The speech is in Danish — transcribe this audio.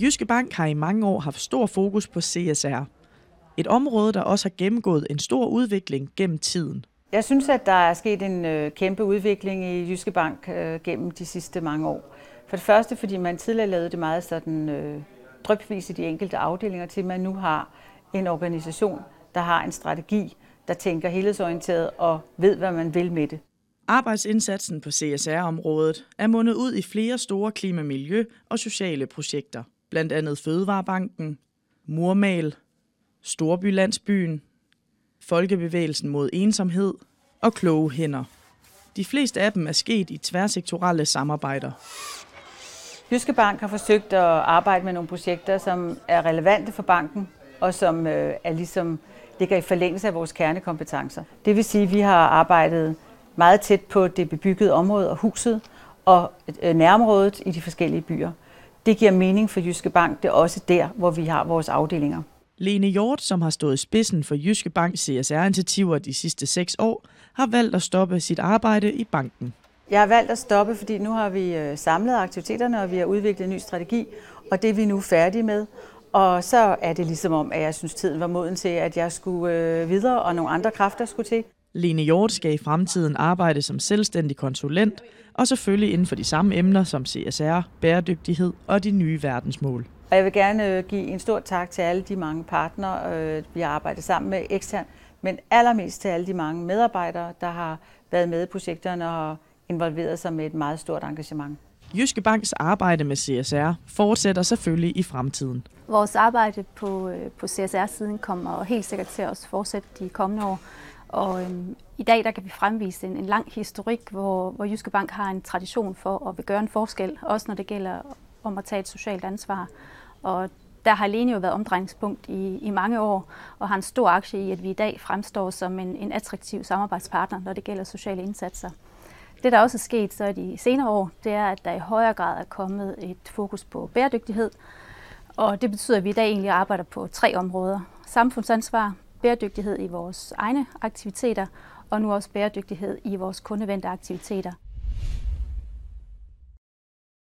Jyske Bank har i mange år haft stor fokus på CSR. Et område, der også har gennemgået en stor udvikling gennem tiden. Jeg synes, at der er sket en øh, kæmpe udvikling i Jyske Bank øh, gennem de sidste mange år. For det første, fordi man tidligere lavede det meget sådan øh, drøbvis i de enkelte afdelinger, til man nu har en organisation, der har en strategi, der tænker helhedsorienteret og ved, hvad man vil med det. Arbejdsindsatsen på CSR-området er mundet ud i flere store klima-, miljø- og sociale projekter. Blandt andet Fødevarebanken, Murmal, Storbylandsbyen, Folkebevægelsen mod ensomhed og Kloge Hænder. De fleste af dem er sket i tværsektorale samarbejder. Jyske Bank har forsøgt at arbejde med nogle projekter, som er relevante for banken, og som øh, er ligesom ligger i forlængelse af vores kernekompetencer. Det vil sige, at vi har arbejdet meget tæt på det bebyggede område og huset og øh, nærområdet i de forskellige byer. Det giver mening for Jyske Bank. Det er også der, hvor vi har vores afdelinger. Lene Hjort, som har stået spidsen for Jyske Banks CSR-initiativer de sidste seks år, har valgt at stoppe sit arbejde i banken. Jeg har valgt at stoppe, fordi nu har vi øh, samlet aktiviteterne, og vi har udviklet en ny strategi, og det er vi nu færdige med. Og så er det ligesom om, at jeg synes, tiden var moden til, at jeg skulle øh, videre, og nogle andre kræfter skulle til. Lene Hjort skal i fremtiden arbejde som selvstændig konsulent, og selvfølgelig inden for de samme emner som CSR, bæredygtighed og de nye verdensmål. Og jeg vil gerne øh, give en stor tak til alle de mange partnere, øh, vi har arbejdet sammen med ekstern, men allermest til alle de mange medarbejdere, der har været med i projekterne og involveret sig med et meget stort engagement. Jyske Banks arbejde med CSR fortsætter selvfølgelig i fremtiden. Vores arbejde på, øh, på CSR-siden kommer helt sikkert til at fortsætte de kommende år. Og øhm, i dag der kan vi fremvise en, en lang historik, hvor, hvor Jyske Bank har en tradition for at vil gøre en forskel, også når det gælder om at tage et socialt ansvar. Og der har alene jo været omdrejningspunkt i, i mange år, og har en stor aktie i, at vi i dag fremstår som en, en attraktiv samarbejdspartner, når det gælder sociale indsatser. Det, der også er sket så i de senere år, det er, at der i højere grad er kommet et fokus på bæredygtighed. Og det betyder, at vi i dag egentlig arbejder på tre områder. Samfundsansvar, bæredygtighed i vores egne aktiviteter, og nu også bæredygtighed i vores kundevendte aktiviteter.